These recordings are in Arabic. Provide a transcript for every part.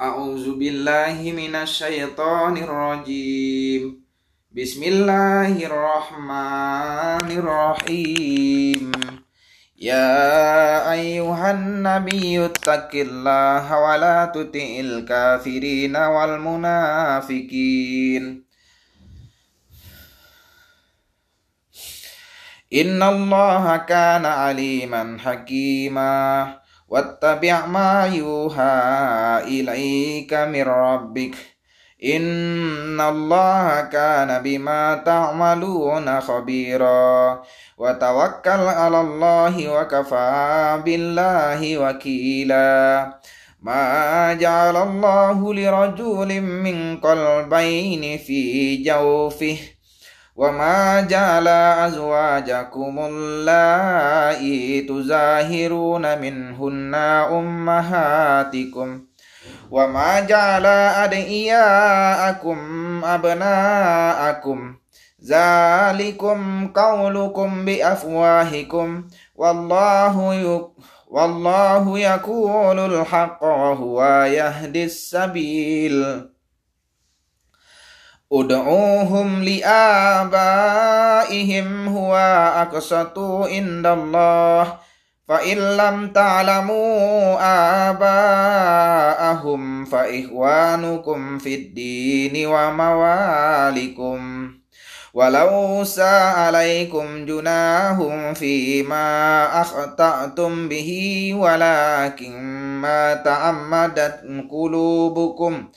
أعوذ بالله من الشيطان الرجيم. بسم الله الرحمن الرحيم. يا أيها النبي اتق الله ولا تطع الكافرين والمنافقين. إن الله كان عليما حكيما. واتبع ما يوحى إليك من ربك. إن الله كان بما تعملون خبيرا. وتوكل على الله وكفى بالله وكيلا. ما جعل الله لرجل من قلبين في جوفه وما جعل أزواجكم اللائي تزاهرون منهن أمهاتكم وما جعل أدعياءكم أبناءكم ذلكم قولكم بأفواهكم والله يك والله يقول الحق وهو يهدي السبيل ادعوهم لآبائهم هو أقسط عند الله. فإن لم تعلموا آباءهم فإخوانكم في الدين وموالكم ولو ساء عليكم جناه فيما أخطأتم به ولكن ما تعمدت قلوبكم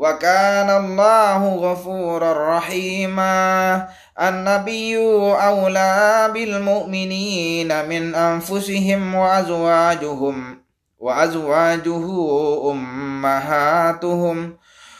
وكان الله غفورا رحيما. النبي أولى بالمؤمنين من أنفسهم وأزواجهم وأزواجه أمهاتهم.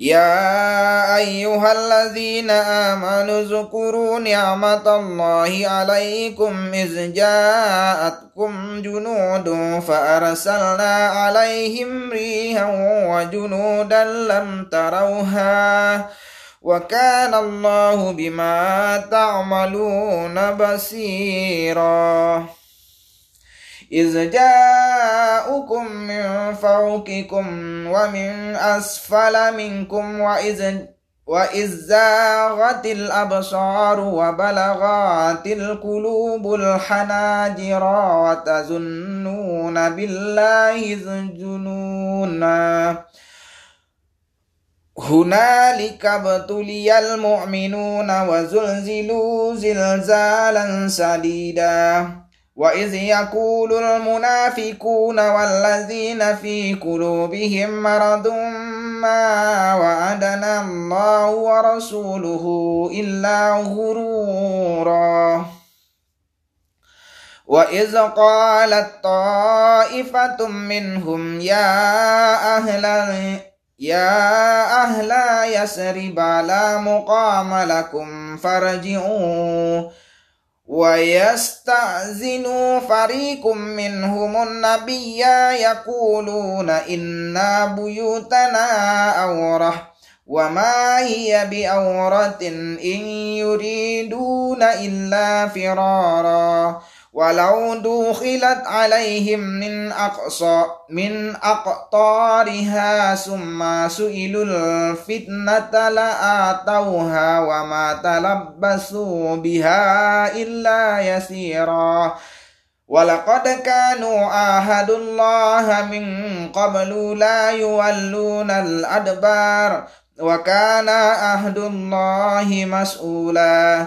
يا أيها الذين آمنوا اذكروا نعمة الله عليكم إذ جاءتكم جنود فأرسلنا عليهم ريحا وجنودا لم تروها وكان الله بما تعملون بصيرا إذ جاءكم من فوقكم ومن أسفل منكم وإذ وإذ زاغت الأبصار وبلغت القلوب الحناجر وتظنون بالله الظنونا. هنالك ابتلي المؤمنون وزلزلوا زلزالا سديدا. وإذ يقول المنافقون والذين في قلوبهم مرض ما وعدنا الله ورسوله إلا غرورا. وإذ قالت طائفة منهم يا أهل يا أهل يسرب لا مقام لكم فارجعوا. ويستأذن فريق منهم النبي يقولون إنا بيوتنا أوره وما هي بأورة إن يريدون إلا فرارا. ولو دخلت عليهم من أقصى من أقطارها ثم سئلوا الفتنة لآتوها وما تلبسوا بها إلا يسيرا. ولقد كانوا عاهدوا الله من قبل لا يولون الأدبار وكان عهد الله مسؤولا.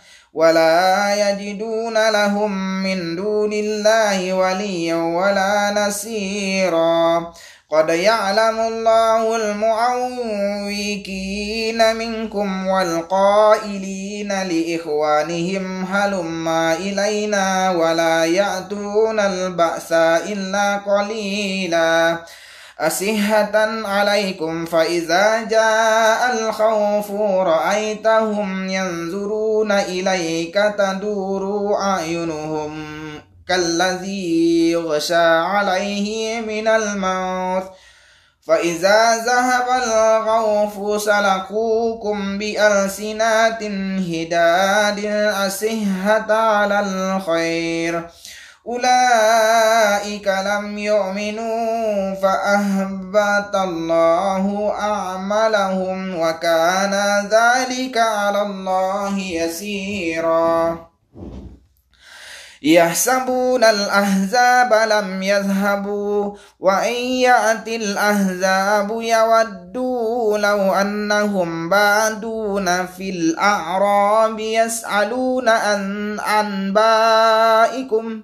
ولا يجدون لهم من دون الله وليا ولا نصيرا. قد يعلم الله المعوقين منكم والقائلين لإخوانهم هلما إلينا ولا يأتون البأس إلا قليلا. أسهة عليكم فإذا جاء الخوف رأيتهم ينظرون إليك تدور أعينهم كالذي يغشى عليه من الموت. فإذا ذهب الغوف سلقوكم بألسنات هداد أسهة على الخير. أولئك لم يؤمنوا فأهبط الله أعمالهم وكان ذلك على الله يسيرا. يحسبون الأحزاب لم يذهبوا وإن يأتي الأحزاب يودوا لو أنهم بادون في الأعراب يسألون عن أنبائكم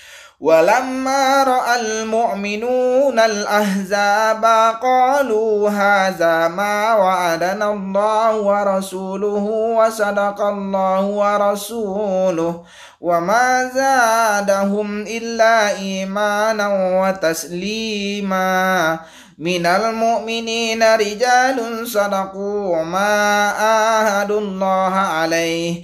ولما رأى المؤمنون الأحزاب قالوا هذا ما وعدنا الله ورسوله وصدق الله ورسوله وما زادهم إلا إيمانا وتسليما. من المؤمنين رجال صدقوا ما آهدوا الله عليه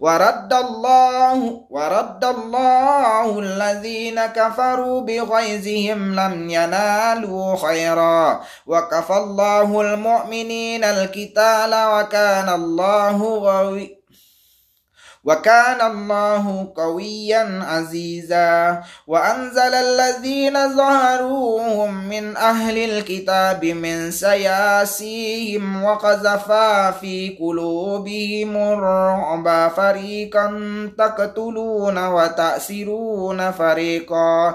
ورد الله ورد الله الذين كفروا بغيظهم لم ينالوا خيرا. وكفى الله المؤمنين القتال وكان الله غوي وكان الله قويا عزيزا. وأنزل الذين ظهروهم من أهل الكتاب من سياسيهم وقذف في قلوبهم الرعب. فريقا تقتلون وتأسرون فريقا.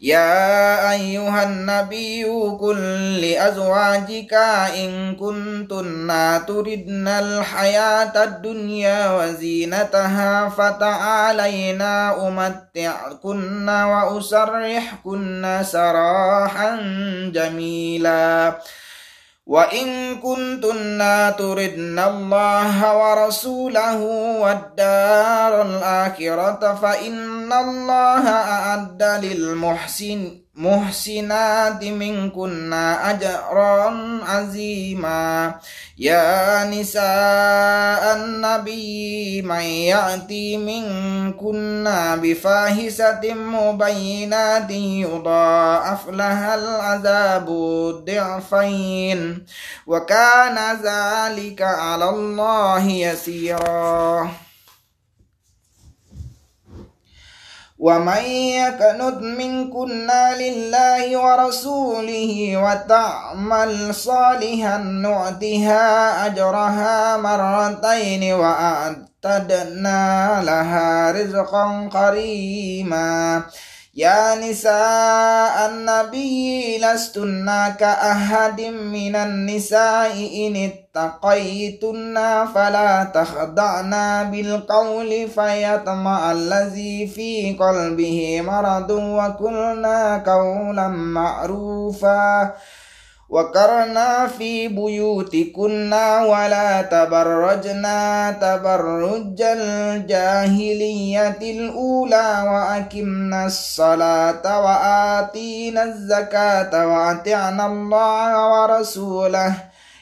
يا أيها النبي قل لأزواجك إن كنتن تردن الحياة الدنيا وزينتها فتعالينا أمتعكن وأسرحكن سراحا جميلا. وإن كنتن تردن الله ورسوله والدار الآخرة فإن الله أعد للمحسن محسنات منكن أجرا عظيما. يا نساء النبي من يأتي منكن بفاحشة مبينات يضاعف لها العذاب ضعفين. وكان ذلك على الله يسيرا. ومن يكنت منكنا لله ورسوله وتعمل صالحا نؤتها أجرها مرتين وأعتدنا لها رزقا كريما يا نساء النبي لستن كأحد من النساء إن اتقيتن فلا تخضعن بالقول فيطمع الذي في قلبه مرض وقلنا قولا معروفا. وقرنا في بيوتكنا ولا تبرجنا تبرج الجاهلية الأولى وأكمنا الصلاة وآتينا الزكاة وأطعنا الله ورسوله.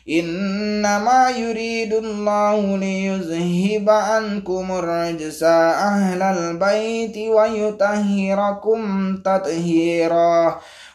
إنما يريد الله ليذهب عنكم الرجس أهل البيت ويطهركم تطهيرا.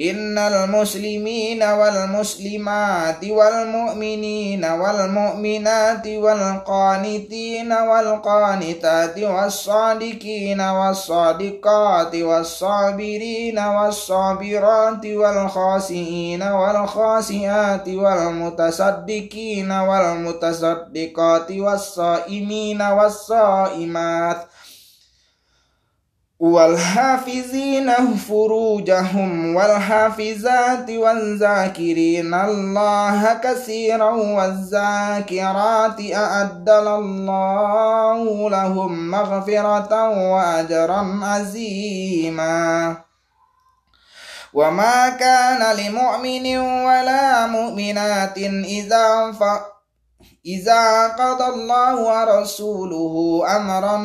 إن المسلمين والمسلمات والمؤمنين والمؤمنات والقانتين والقانتات والصادقين والصادقات والصابرين والصابرات والخاسئين والخاسئات والمتصدقين والمتصدقات والصائمين والصائمات والحافظين فروجهم والحافظات والذاكرين الله كثيرا والذاكرات أعد الله لهم مغفرة وأجرا عظيما. وما كان لمؤمن ولا مؤمنات إذا ف إذا قضى الله ورسوله أمرا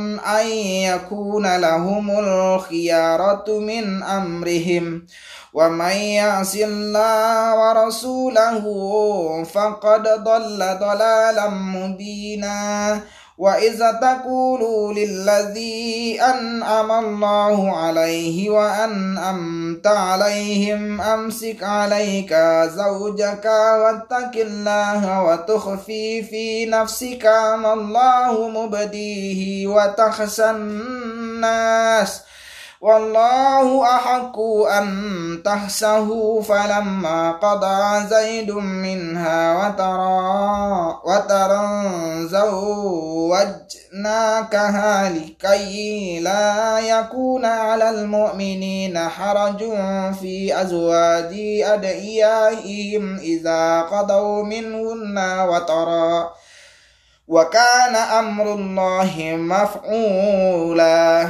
أن يكون لهم الخيارة من أمرهم. ومن يعص الله ورسوله فقد ضل ضلالا مبينا. وإذا تقولوا للذي أنعم الله عليه وأنعمت عليهم أمسك عليك زوجك واتق الله وتخفي في نفسك ما الله مبديه وتخشى الناس والله أحق أن تحسه فلما قضى زيد منها وترى وترى زوجناكها لكي لا يكون على المؤمنين حرج في أزواج أدعيائهم إذا قضوا منهن وترى وكان أمر الله مفعولا.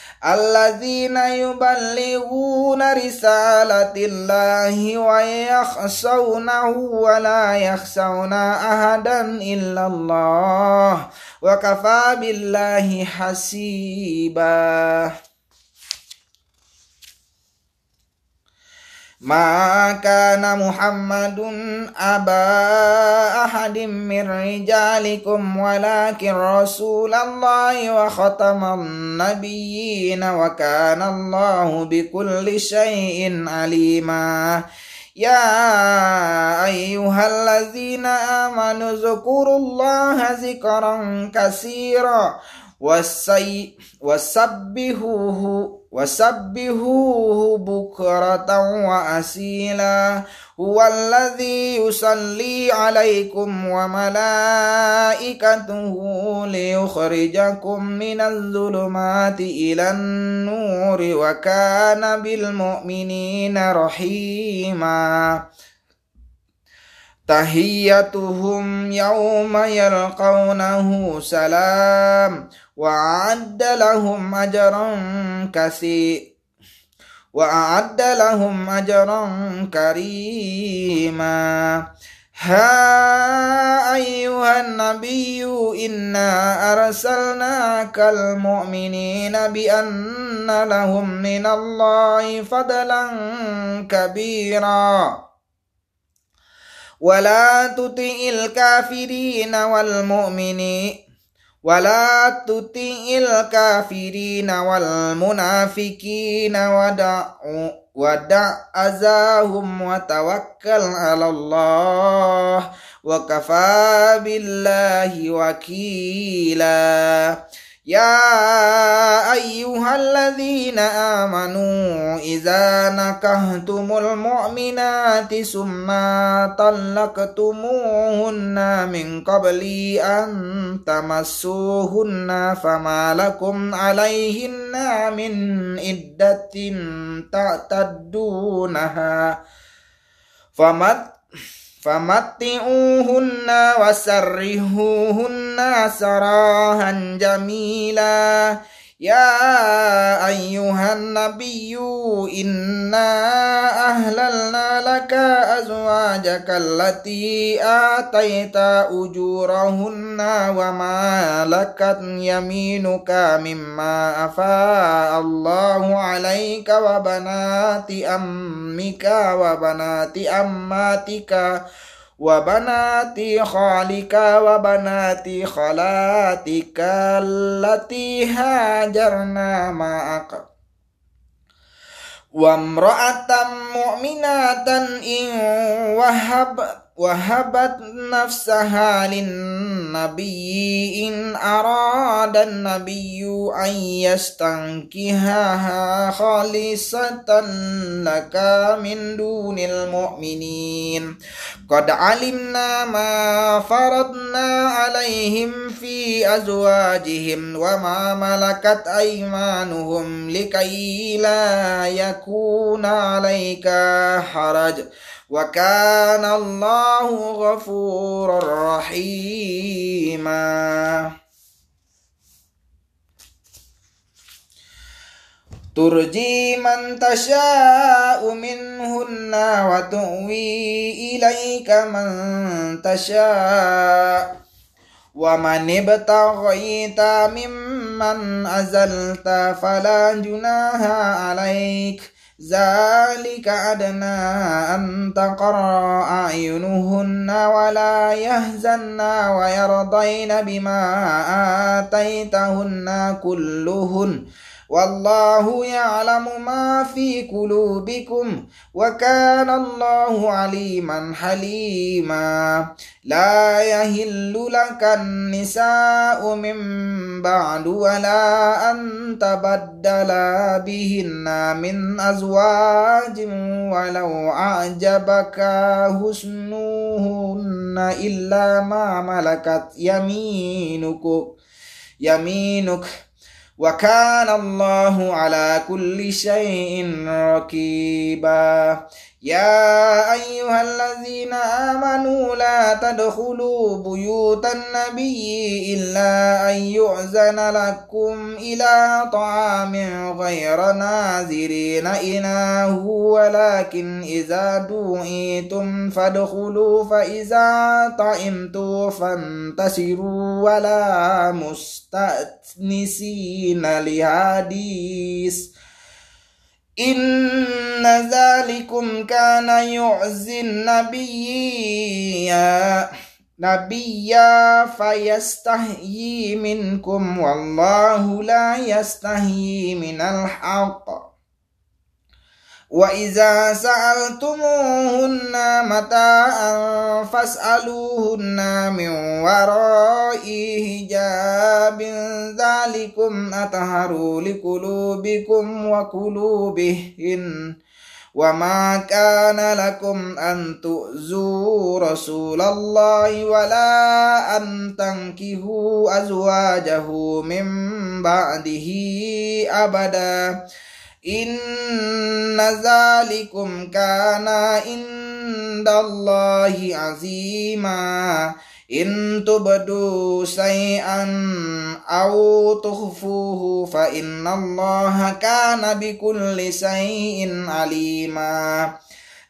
الذين يبلغون رسالة الله ويخشونه ولا يخشون أحدا إلا الله وكفى بالله حسيبا. ما كان محمد أبا أحد من رجالكم ولكن رسول الله وختم النبيين وكان الله بكل شيء عليما. يا أيها الذين آمنوا اذكروا الله ذكرا كثيرا. وسبحوه وسبحوه بكرة وأسيلا هو الذي يصلي عليكم وملائكته ليخرجكم من الظلمات إلى النور وكان بالمؤمنين رحيما. تحيتهم يوم يلقونه سلام. وأعد لهم أجرا كثيرا وأعد لهم أجرا كريما. ها أيها النبي إنا أرسلناك المؤمنين بأن لهم من الله فضلا كبيرا. ولا تطع الكافرين والمؤمنين ولا تطع الكافرين والمنافقين ودعوا ودع أذاهم وتوكل على الله وكفى بالله وكيلا. يا أيها الذين آمنوا إذا نكهتم المؤمنات ثم طلقتموهن من قبل أن تمسوهن فما لكم عليهن من عدة تعتدونها فمت فمتعوهن وسرهوهن سراها جميلا. يا أيها النبي إنا أهللنا لك أزواجك التي آتيت أجورهن وما لكت يمينك مما أفاء الله عليك وبنات أمك وبنات أماتك wa banati khalika wa banati khalatika allati hajarna wahab. وهبت نفسها للنبي إن أراد النبي أن يستنكهها خالصة لك من دون المؤمنين. قد علمنا ما فرضنا عليهم في أزواجهم وما ملكت أيمانهم لكي لا يكون عليك حرج. وكان الله غفورا رحيما. ترجي من تشاء منهن وتؤوي إليك من تشاء. ومن ابتغيت ممن أزلت فلا جناها عليك. ذلك أدنى أن تقر أعينهن ولا يهزن ويرضين بما آتيتهن كلهن. والله يعلم ما في قلوبكم وكان الله عليما حليما. لا يهل لك النساء من بعد ولا أن تبدل بهن من أزواج ولو أعجبك حسنهن إلا ما ملكت يمينك يمينك. وكان الله على كل شيء رقيبا يا أيها الذين آمنوا لا تدخلوا بيوت النبي إلا أن يؤذن لكم إلى طعام غير ناظرين إناه ولكن إذا دعيتم فادخلوا فإذا طعمتم فانتشروا ولا مستأنسين لحديث إن ذلكم كان يعزي النبي نبيا فيستحيي منكم والله لا يستحيي من الحق. وإذا سألتموهن متاعا فاسألوهن من وراء حجاب ذلكم أطهر لقلوبكم وقلوبهن وما كان لكم أن تؤذوا رسول الله ولا أن تنكهوا أزواجه من بعده أبداً إن ذلكم كان عند الله عظيما إن تبدوا شيئا أو تخفوه فإن الله كان بكل شيء عليما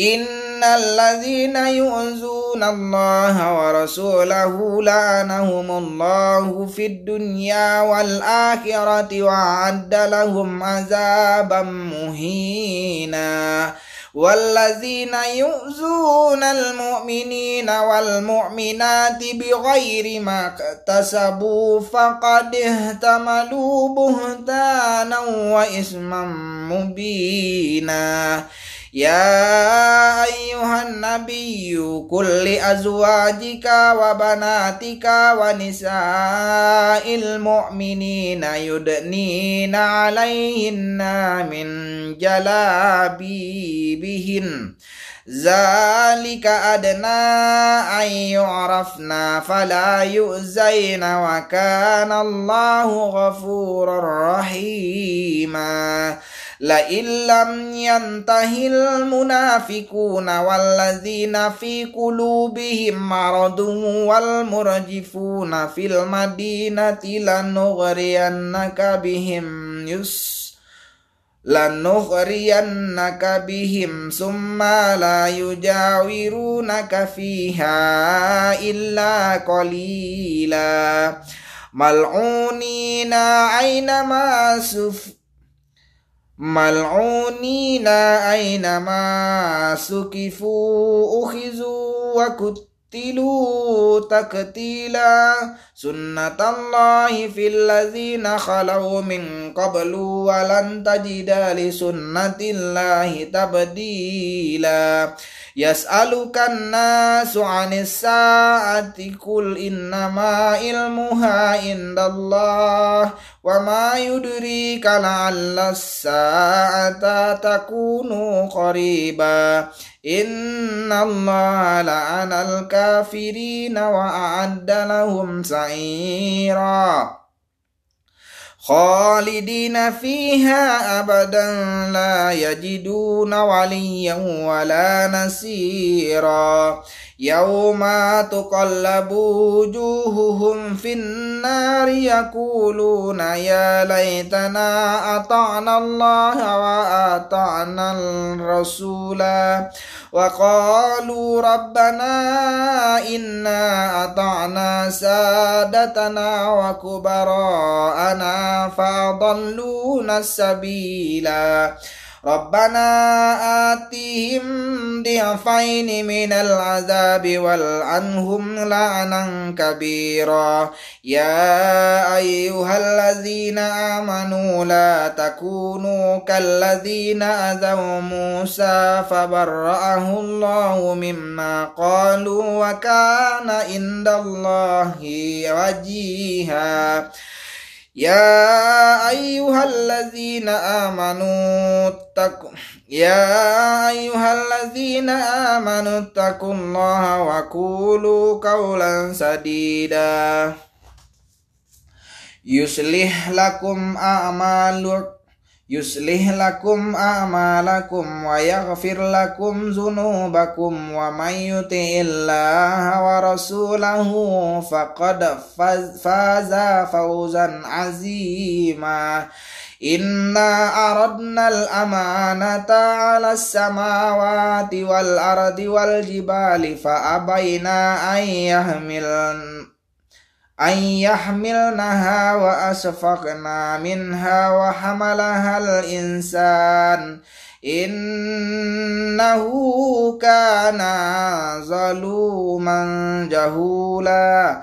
إن الذين يؤذون الله ورسوله لعنهم الله في الدنيا والآخرة وأعد لهم عذابا مهينا والذين يؤذون المؤمنين والمؤمنات بغير ما اكتسبوا فقد اهتملوا بهتانا وإثما مبينا يا أيها النبي قل لأزواجك وبناتك ونساء المؤمنين يدنين عليهن من جلابيبهن. ذلك أدنى أن يعرفنا فلا يؤذين وكان الله غفورا رحيما. لئن لم ينته المنافقون والذين في قلوبهم مرض والمرجفون في المدينة لنغرينك بهم يس لنغرينك بهم ثم لا يجاورونك فيها إلا قليلا ملعونين أينما سف ملعونين أينما سكفوا أخذوا وكتلوا تقتيلا سنة الله في الذين خلوا من قبل ولن تجد لسنة الله تبديلا يسألك الناس عن الساعة قل إنما علمها عند الله وما يدريك لعل الساعة تكون قريبا إن الله لعن الكافرين وأعد لهم سعيرا خالدين فيها أبدا لا يجدون وليا ولا نسيرا يوم تقلب وجوههم في النار يقولون يا ليتنا أطعنا الله وأطعنا الرسولا وقالوا ربنا إنا أطعنا سادتنا وكبراءنا فأضلونا السبيلا ربنا آتهم ضعفين من العذاب والعنهم لعنا كبيرا. يا أيها الذين آمنوا لا تكونوا كالذين أذوا موسى فبرأه الله مما قالوا وكان عند الله وجيها يا أيها الذين آمنوا اتقوا يا أيها الذين آمنوا اتقوا الله وقولوا قولا سديدا يصلح لكم أعمالكم يصلح لكم أعمالكم ويغفر لكم ذنوبكم ومن يطع الله ورسوله فقد فاز فوزا عظيما. إنا أردنا الأمانة على السماوات والأرض والجبال فأبينا أن يحملن أن يحملنها وأشفقنا منها وحملها الإنسان. إنه كان ظلوما جهولا.